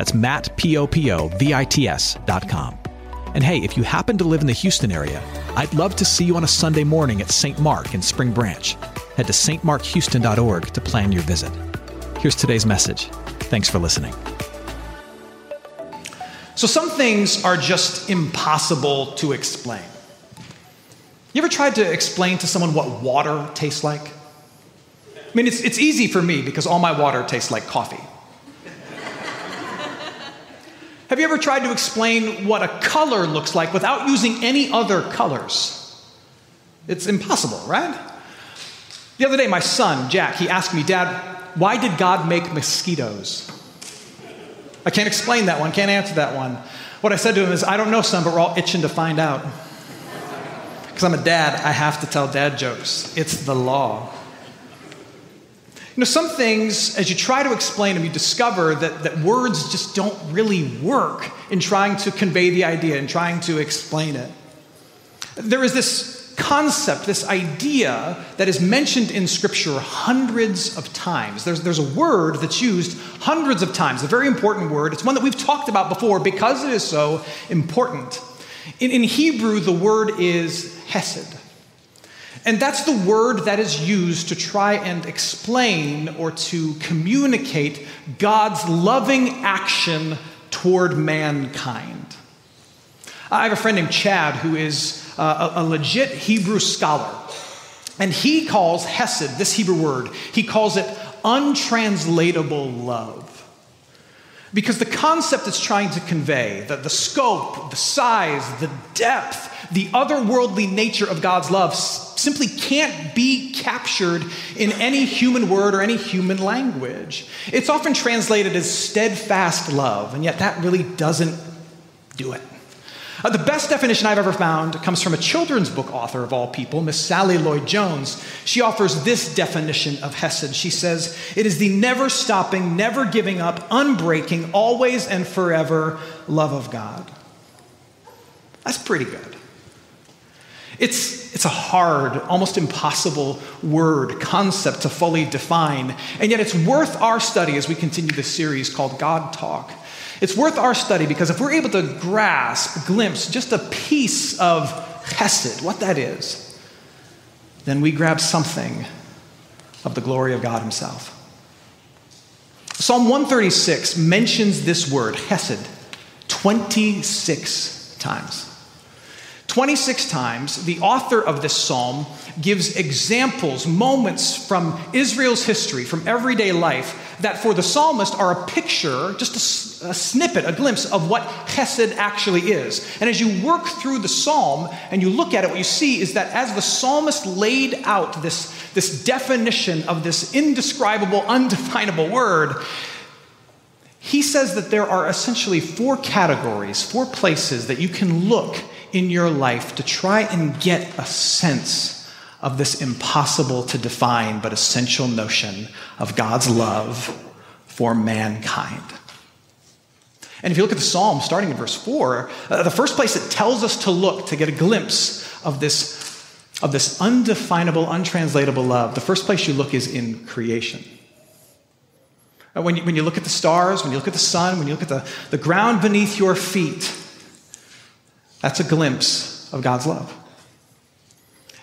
That's Matt, P-O-P-O-V-I-T-S dot com. And hey, if you happen to live in the Houston area, I'd love to see you on a Sunday morning at St. Mark in Spring Branch. Head to stmarkhouston.org to plan your visit. Here's today's message. Thanks for listening. So, some things are just impossible to explain. You ever tried to explain to someone what water tastes like? I mean, it's, it's easy for me because all my water tastes like coffee. Have you ever tried to explain what a color looks like without using any other colors? It's impossible, right? The other day, my son, Jack, he asked me, Dad, why did God make mosquitoes? I can't explain that one, can't answer that one. What I said to him is, I don't know, son, but we're all itching to find out. Because I'm a dad, I have to tell dad jokes. It's the law. You know, some things, as you try to explain them, you discover that, that words just don't really work in trying to convey the idea and trying to explain it. There is this concept, this idea that is mentioned in Scripture hundreds of times. There's, there's a word that's used hundreds of times, a very important word. It's one that we've talked about before because it is so important. In, in Hebrew, the word is hesed. And that's the word that is used to try and explain or to communicate God's loving action toward mankind. I have a friend named Chad who is uh, a, a legit Hebrew scholar. And he calls Hesed, this Hebrew word, he calls it untranslatable love. Because the concept it's trying to convey, the, the scope, the size, the depth, the otherworldly nature of God's love simply can't be captured in any human word or any human language. It's often translated as steadfast love, and yet that really doesn't do it. Uh, the best definition I've ever found comes from a children's book author of all people, Miss Sally Lloyd Jones. She offers this definition of Hesed. She says, It is the never stopping, never giving up, unbreaking, always and forever love of God. That's pretty good. It's, it's a hard, almost impossible word, concept to fully define, and yet it's worth our study as we continue this series called God Talk. It's worth our study because if we're able to grasp, glimpse just a piece of Hesed, what that is, then we grab something of the glory of God Himself. Psalm 136 mentions this word, Hesed, 26 times. 26 times, the author of this psalm gives examples, moments from Israel's history, from everyday life, that for the psalmist are a picture, just a, a, snippet, a glimpse of what chesed actually is. And as you work through the psalm and you look at it, what you see is that as the psalmist laid out this, this definition of this indescribable, undefinable word, he says that there are essentially four categories, four places that you can look in your life to try and get a sense of this impossible to define but essential notion of God's love for mankind. And if you look at the psalm, starting in verse 4, uh, the first place it tells us to look to get a glimpse of this, of this undefinable, untranslatable love, the first place you look is in creation. Uh, when you, when you look at the stars, when you look at the sun, when you look at the, the ground beneath your feet, that's a glimpse of God's love.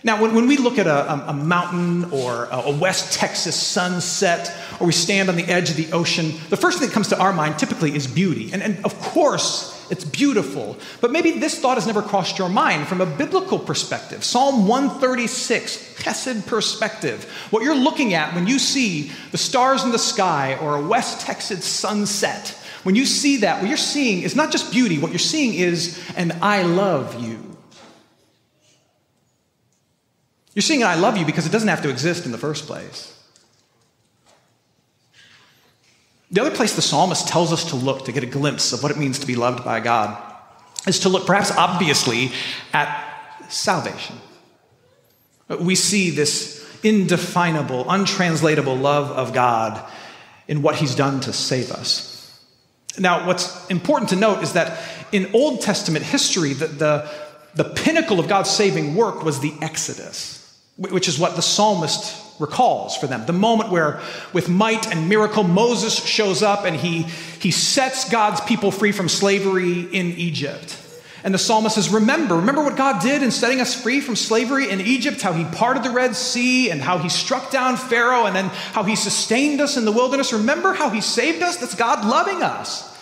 Now, when, when we look at a, a mountain or a West Texas sunset, or we stand on the edge of the ocean, the first thing that comes to our mind typically is beauty. And, and of course, it's beautiful. But maybe this thought has never crossed your mind from a biblical perspective. Psalm 136, Chesed perspective. What you're looking at when you see the stars in the sky or a West Texas sunset when you see that, what you're seeing is not just beauty, what you're seeing is an I love you. You're seeing an I love you because it doesn't have to exist in the first place. The other place the psalmist tells us to look to get a glimpse of what it means to be loved by God is to look, perhaps obviously, at salvation. We see this indefinable, untranslatable love of God in what he's done to save us. Now, what's important to note is that in Old Testament history, the, the, the pinnacle of God's saving work was the Exodus, which is what the psalmist recalls for them. The moment where, with might and miracle, Moses shows up and he, he sets God's people free from slavery in Egypt. And the psalmist says, Remember, remember what God did in setting us free from slavery in Egypt, how he parted the Red Sea, and how he struck down Pharaoh, and then how he sustained us in the wilderness. Remember how he saved us? That's God loving us.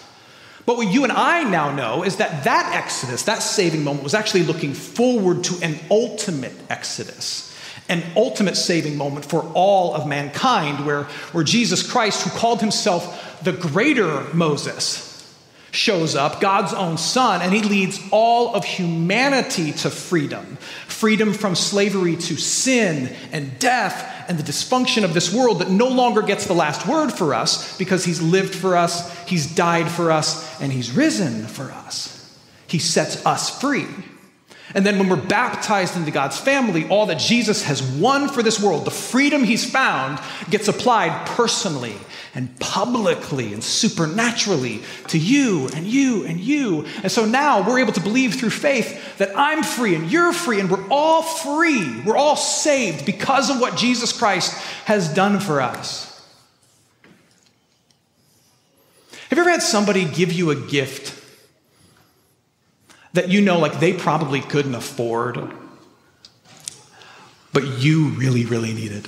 But what you and I now know is that that exodus, that saving moment, was actually looking forward to an ultimate exodus, an ultimate saving moment for all of mankind, where, where Jesus Christ, who called himself the greater Moses, shows up, God's own son, and he leads all of humanity to freedom freedom from slavery to sin and death and the dysfunction of this world that no longer gets the last word for us because he's lived for us, he's died for us, and he's risen for us. He sets us free. And then when we're baptized into God's family, all that Jesus has won for this world, the freedom he's found, gets applied personally and publicly and supernaturally to you and you and you. And so now we're able to believe through faith that I'm free and you're free and we're all free. We're all saved because of what Jesus Christ has done for us. Have you ever had somebody give you a gift that you know, like, they probably couldn't afford, but you really, really needed?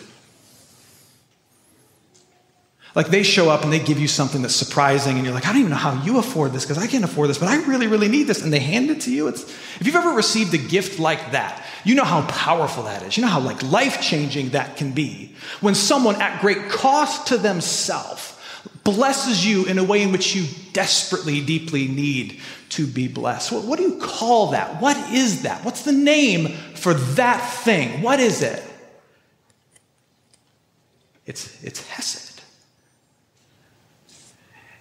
Like they show up and they give you something that's surprising, and you're like, I don't even know how you afford this because I can't afford this, but I really, really need this. And they hand it to you. It's, if you've ever received a gift like that, you know how powerful that is. You know how like life changing that can be. When someone at great cost to themselves blesses you in a way in which you desperately, deeply need to be blessed. What, what do you call that? What is that? What's the name for that thing? What is it? It's, it's Hesed.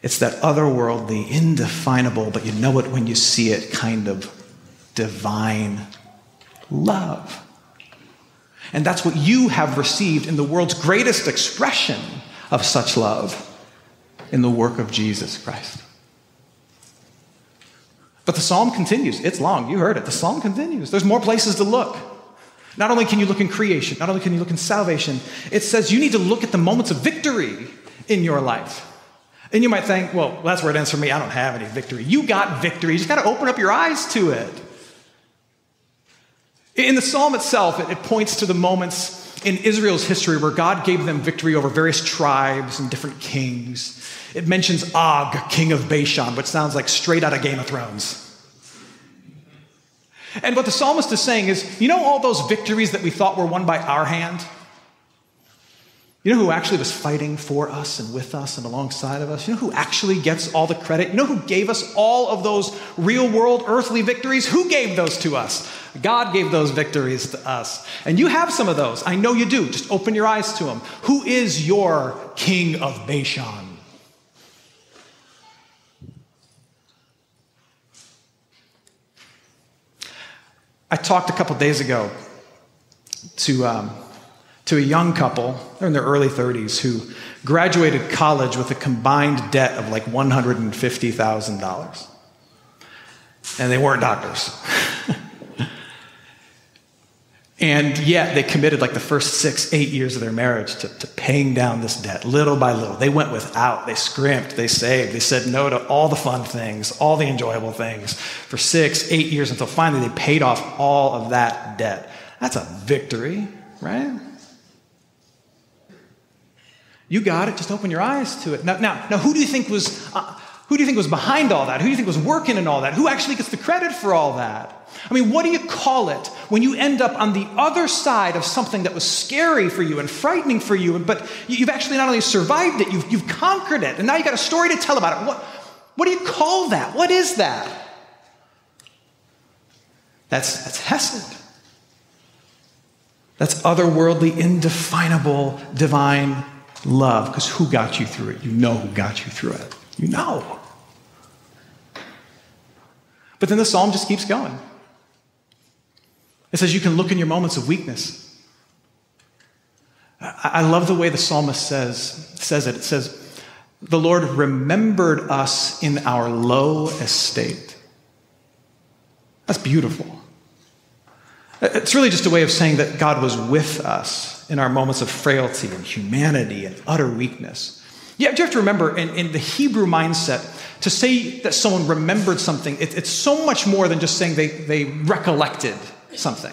It's that otherworldly, indefinable, but you know it when you see it kind of divine love. And that's what you have received in the world's greatest expression of such love in the work of Jesus Christ. But the psalm continues. It's long. You heard it. The psalm continues. There's more places to look. Not only can you look in creation, not only can you look in salvation, it says you need to look at the moments of victory in your life. And you might think, well, that's where it ends for me. I don't have any victory. You got victory. You just got to open up your eyes to it. In the psalm itself, it, points to the moments in Israel's history where God gave them victory over various tribes and different kings. It mentions Og, king of Bashan, which sounds like straight out of Game of Thrones. And what the psalmist is saying is, you know, all those victories that we thought were won by our hand? You know who actually was fighting for us and with us and alongside of us? You know who actually gets all the credit? You know who gave us all of those real world earthly victories? Who gave those to us? God gave those victories to us. And you have some of those. I know you do. Just open your eyes to them. Who is your king of Bashan? I talked a couple days ago to. Um, to a young couple, they're in their early 30s, who graduated college with a combined debt of like $150,000. And they weren't doctors. and yet they committed like the first six, eight years of their marriage to, to paying down this debt little by little. They went without, they scrimped, they saved, they said no to all the fun things, all the enjoyable things for six, eight years until finally they paid off all of that debt. That's a victory, right? You got it. Just open your eyes to it. Now, now, now who do you think was uh, who do you think was behind all that? Who do you think was working in all that? Who actually gets the credit for all that? I mean, what do you call it when you end up on the other side of something that was scary for you and frightening for you, but you've actually not only survived it, you've, you've conquered it, and now you've got a story to tell about it. What, what do you call that? What is that? That's, that's Hesed. That's otherworldly, indefinable, divine love, because who got you through it? You know who got you through it. You know. But then the psalm just keeps going. It says you can look in your moments of weakness. I love the way the psalmist says, says it. It says, The Lord remembered us in our low estate. That's beautiful. It's really just a way of saying that God was with us in our moments of frailty and humanity and utter weakness. Yeah, you have to remember, in, in the Hebrew mindset, to say that someone remembered something, it, it's so much more than just saying they, they recollected something.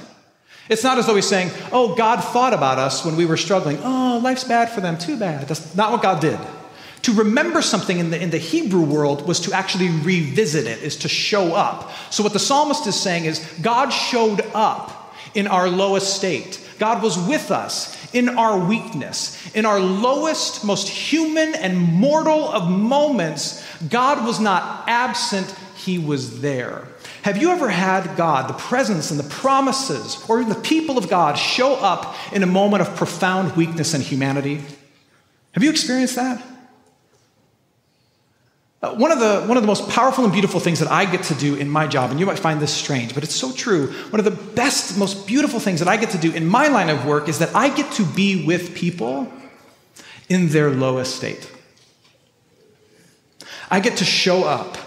It's not as though he's saying, oh, God thought about us when we were struggling. Oh, life's bad for them, too bad. That's not what God did. To remember something in the, in the Hebrew world was to actually revisit it, is to show up. So, what the psalmist is saying is, God showed up in our lowest state. God was with us in our weakness. In our lowest, most human and mortal of moments, God was not absent, He was there. Have you ever had God, the presence and the promises, or even the people of God show up in a moment of profound weakness and humanity? Have you experienced that? Uh, one, of the, one of the most powerful and beautiful things that I get to do in my job, and you might find this strange, but it's so true. One of the best, most beautiful things that I get to do in my line of work is that I get to be with people in their lowest state. I get to show up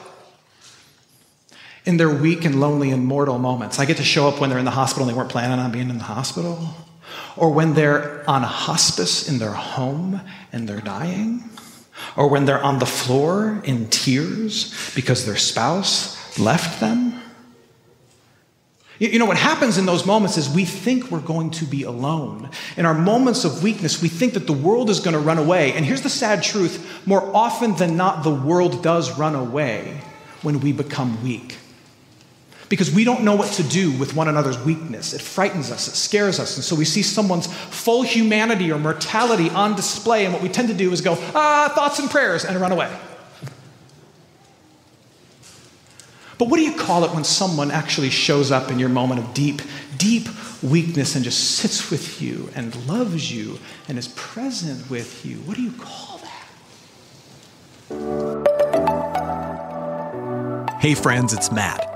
in their weak and lonely and mortal moments. I get to show up when they're in the hospital and they weren't planning on being in the hospital, or when they're on hospice in their home and they're dying, or when they're on the floor in tears because their spouse left them. You know, what happens in those moments is we think we're going to be alone. In our moments of weakness, we think that the world is going to run away. And here's the sad truth more often than not, the world does run away when we become weak because we don't know what to do with one another's weakness. It frightens us, it scares us. And so we see someone's full humanity or mortality on display, and what we tend to do is go, ah, thoughts and prayers, and run away. But what do you call it when someone actually shows up in your moment of deep, deep weakness and just sits with you and loves you and is present with you? What do you call that? Hey, friends, it's Matt.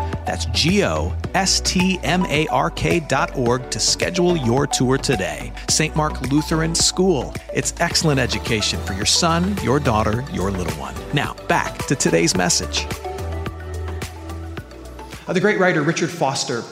That's G O S T M A R K dot org to schedule your tour today. St. Mark Lutheran School. It's excellent education for your son, your daughter, your little one. Now, back to today's message. Uh, the great writer Richard Foster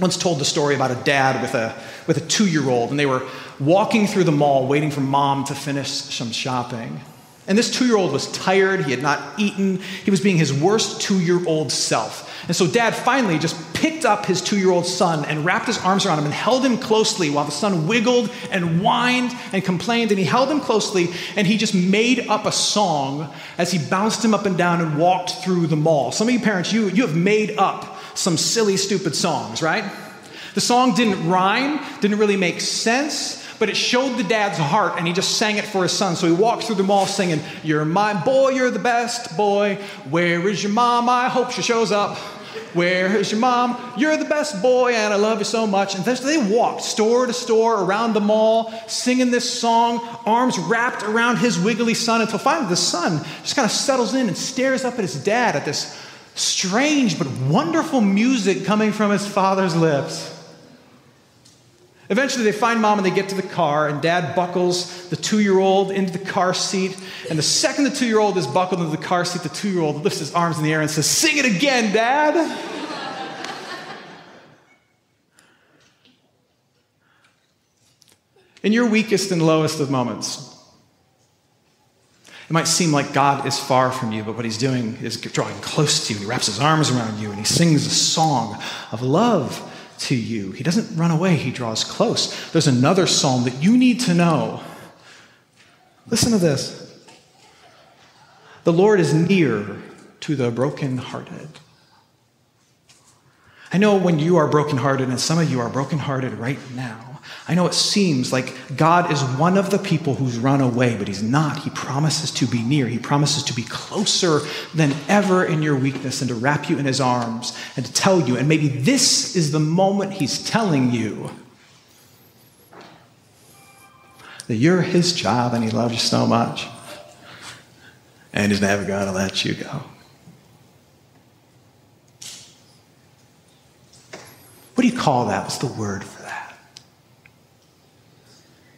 once told the story about a dad with a, with a two year old, and they were walking through the mall waiting for mom to finish some shopping. And this two year old was tired, he had not eaten, he was being his worst two year old self. And so dad finally just picked up his two year old son and wrapped his arms around him and held him closely while the son wiggled and whined and complained. And he held him closely and he just made up a song as he bounced him up and down and walked through the mall. Some of you parents, you, you have made up some silly, stupid songs, right? The song didn't rhyme, didn't really make sense but it showed the dad's heart and he just sang it for his son. So he walked through the mall singing, You're my boy, you're the best boy. Where is your mom? I hope she shows up. Where is your mom? You're the best boy and I love you so much. And they walked store to store around the mall singing this song, arms wrapped around his wiggly son until finally the son just kind of settles in and stares up at his dad at this strange but wonderful music coming from his father's lips. Eventually, they find mom and they get to the car, and dad buckles the two year old into the car seat. And the second the two year old is buckled into the car seat, the two year old lifts his arms in the air and says, Sing it again, dad. in your weakest and lowest of moments, it might seem like God is far from you, but what he's doing is drawing close to you. And he wraps his arms around you and he sings a song of love to you. He doesn't run away, he draws close. There's another psalm that you need to know. Listen to this The Lord is near to the brokenhearted. I know when you are brokenhearted, and some of you are brokenhearted right now. I know it seems like God is one of the people who's run away, but He's not. He promises to be near. He promises to be closer than ever in your weakness and to wrap you in His arms and to tell you. And maybe this is the moment He's telling you that you're His child and He loves you so much. And He's never going to let you go. What do you call that? What's the word?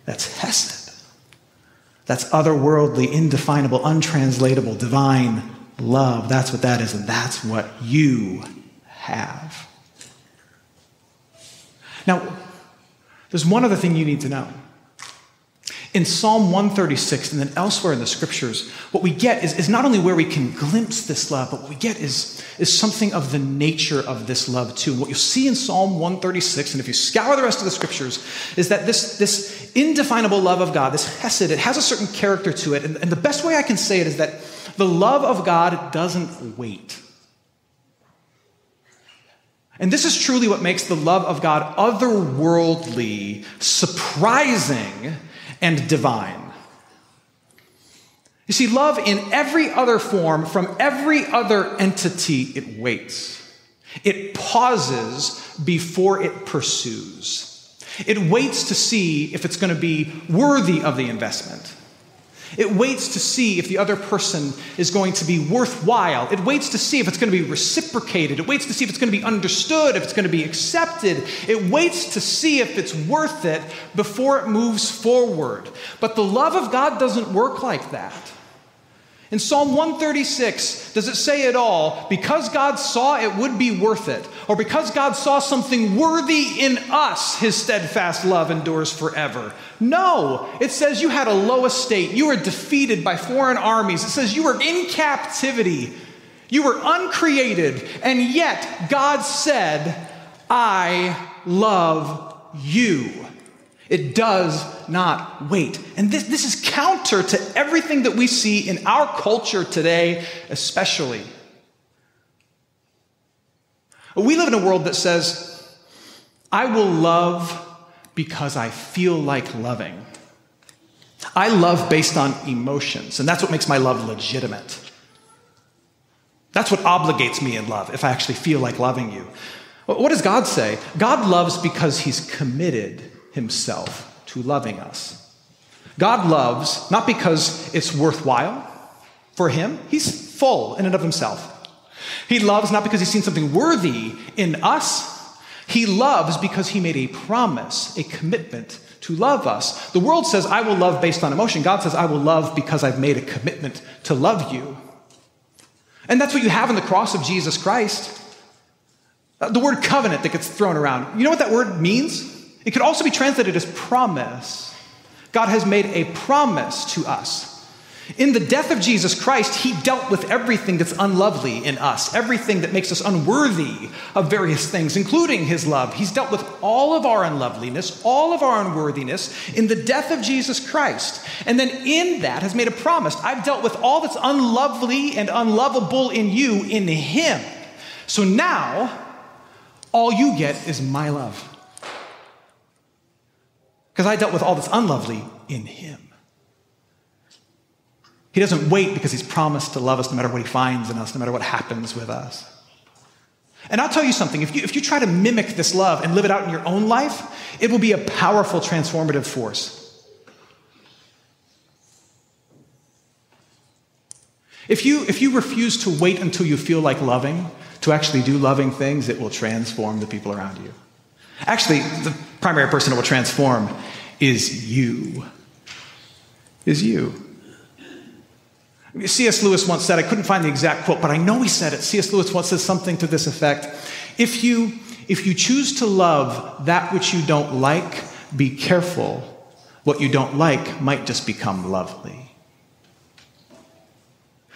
That's Hesed. That's otherworldly, indefinable, untranslatable, divine love. That's what that is, and that's what you have. Now, there's one other thing you need to know. In Psalm 136 and then elsewhere in the scriptures, what we get is, is not only where we can glimpse this love, but what we get is, is something of the nature of this love too. And what you see in Psalm 136, and if you scour the rest of the scriptures, is that this, this indefinable love of God, this hesed, it has a certain character to it. And, and the best way I can say it is that the love of God doesn't wait. And this is truly what makes the love of God otherworldly, surprising, and divine. You see, love in every other form, from every other entity, it waits. It pauses before it pursues. It waits to see if it's going to be worthy of the investment. It waits to see if the other person is going to be worthwhile. It waits to see if it's going to be reciprocated. It waits to see if it's going to be understood, if it's going to be accepted. It waits to see if it's worth it before it moves forward. But the love of God doesn't work like that. In Psalm 136, does it say at all, because God saw it would be worth it, or because God saw something worthy in us, his steadfast love endures forever? No, it says you had a low estate, you were defeated by foreign armies, it says you were in captivity, you were uncreated, and yet God said, I love you. It does not wait. And this, this is counter to everything that we see in our culture today, especially. We live in a world that says, I will love because I feel like loving. I love based on emotions, and that's what makes my love legitimate. That's what obligates me in love, if I actually feel like loving you. What does God say? God loves because he's committed himself to loving us. God loves not because it's worthwhile for him, he's full in and of himself. He loves not because he's seen something worthy in us, he loves because he made a promise, a commitment to love us. The world says, I will love based on emotion. God says, I will love because I've made a commitment to love you. And that's what you have in the cross of Jesus Christ. Uh, the word covenant that gets thrown around. You know what that word means? It could also be translated as promise. God has made a promise to us. In the death of Jesus Christ, he dealt with everything that's unlovely in us, everything that makes us unworthy of various things, including his love. He's dealt with all of our unloveliness, all of our unworthiness in the death of Jesus Christ. And then in that has made a promise I've dealt with all that's unlovely and unlovable in you in him. So now, all you get is my love. Because I dealt with all that's unlovely in him. He doesn't wait because he's promised to love us no matter what he finds in us, no matter what happens with us. And I'll tell you something if you, if you try to mimic this love and live it out in your own life, it will be a powerful transformative force. If you, if you refuse to wait until you feel like loving, to actually do loving things, it will transform the people around you. Actually, the primary person it will transform is you. Is you. C.S. Lewis once said, I couldn't find the exact quote, but I know he said it. C.S. Lewis once said something to this effect If you, if you choose to love that which you don't like, be careful. What you don't like might just become lovely.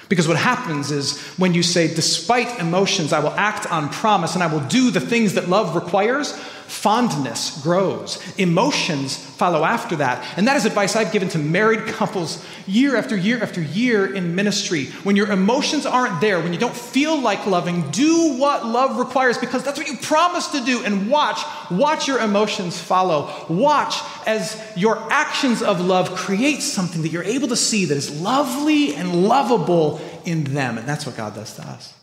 Because what happens is when you say, despite emotions, I will act on promise and I will do the things that love requires, Fondness grows. Emotions follow after that. And that is advice I've given to married couples year after year after year in ministry. When your emotions aren't there, when you don't feel like loving, do what love requires because that's what you promised to do. And watch, watch your emotions follow. Watch as your actions of love create something that you're able to see that is lovely and lovable in them. And that's what God does to us.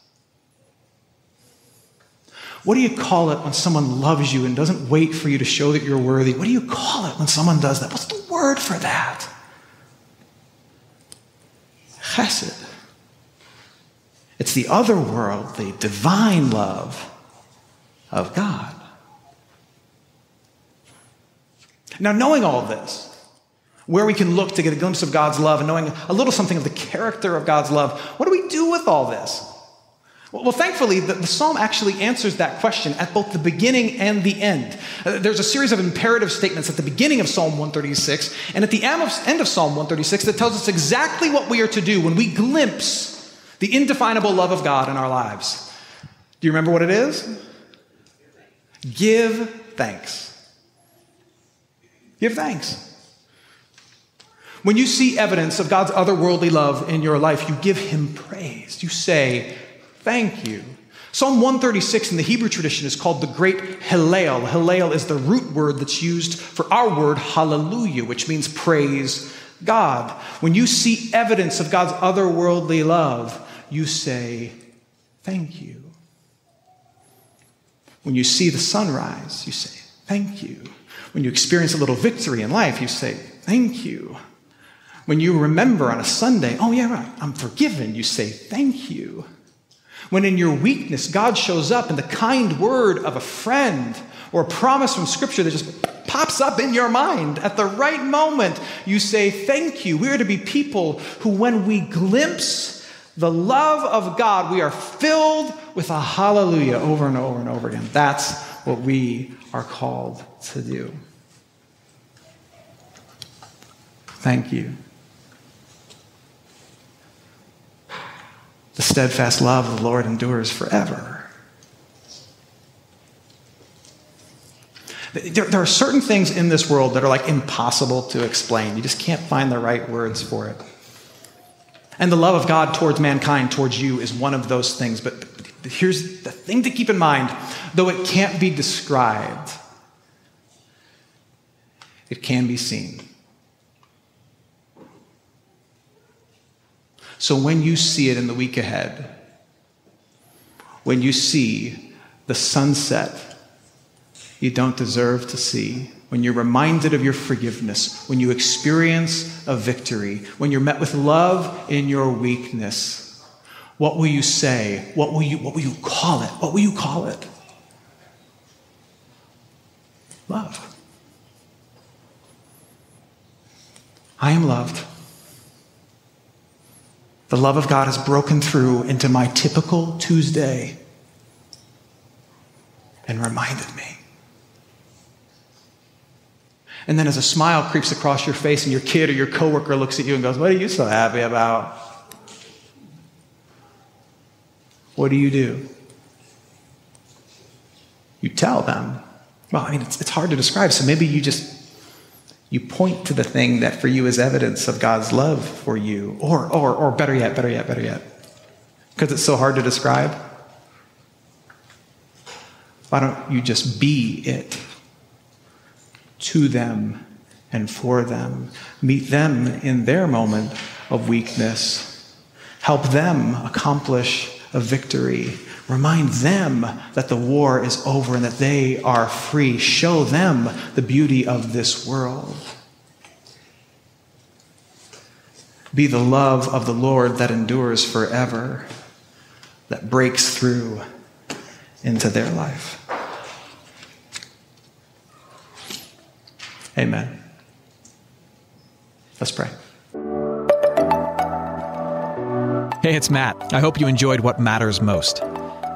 What do you call it when someone loves you and doesn't wait for you to show that you're worthy? What do you call it when someone does that? What's the word for that? Chesed. It's the other world, the divine love of God. Now, knowing all this, where we can look to get a glimpse of God's love and knowing a little something of the character of God's love, what do we do with all this? Well, thankfully, the, psalm actually answers that question at both the beginning and the end. Uh, there's a series of imperative statements at the beginning of Psalm 136 and at the end of Psalm 136 that tells us exactly what we are to do when we glimpse the indefinable love of God in our lives. Do you remember what it is? Give thanks. Give thanks. When you see evidence of God's otherworldly love in your life, you give Him praise. You say, Thank you. Psalm 136 in the Hebrew tradition is called the Great Hallel. Hallel is the root word that's used for our word hallelujah, which means praise God. When you see evidence of God's otherworldly love, you say, Thank you. When you see the sunrise, you say, Thank you. When you experience a little victory in life, you say, Thank you. When you remember on a Sunday, oh, yeah, right, I'm forgiven, you say, Thank you. When in your weakness, God shows up in the kind word of a friend or a promise from Scripture that just pops up in your mind at the right moment, you say, Thank you. We are to be people who, when we glimpse the love of God, we are filled with a hallelujah over and over and over again. That's what we are called to do. Thank you. Steadfast love of the Lord endures forever. There, there, are certain things in this world that are like impossible to explain. You just can't find the right words for it. And the love of God towards mankind, towards you, is one of those things. But here's the thing to keep in mind though it can't be described, it can be seen. So when you see it in the week ahead, when you see the sunset you don't deserve to see, when you're reminded of your forgiveness, when you experience a victory, when you're met with love in your weakness, what will you say? What will you, what will you call it? What will you call it? Love. I am loved. The love of God has broken through into my typical Tuesday and reminded me. And then as a smile creeps across your face and your kid or your coworker looks at you and goes, What are you so happy about? What do you do? You tell them. Well, I mean, it's, it's hard to describe, so maybe you just you point to the thing that for you is evidence of God's love for you. Or, or, or better yet, better yet, better yet. Because it's so hard to describe. Why don't you just be it to them and for them? Meet them in their moment of weakness. Help them accomplish a victory. Remind them that the war is over and that they are free. Show them the beauty of this world. Be the love of the Lord that endures forever, that breaks through into their life. Amen. Let's pray. Hey, it's Matt. I hope you enjoyed what matters most.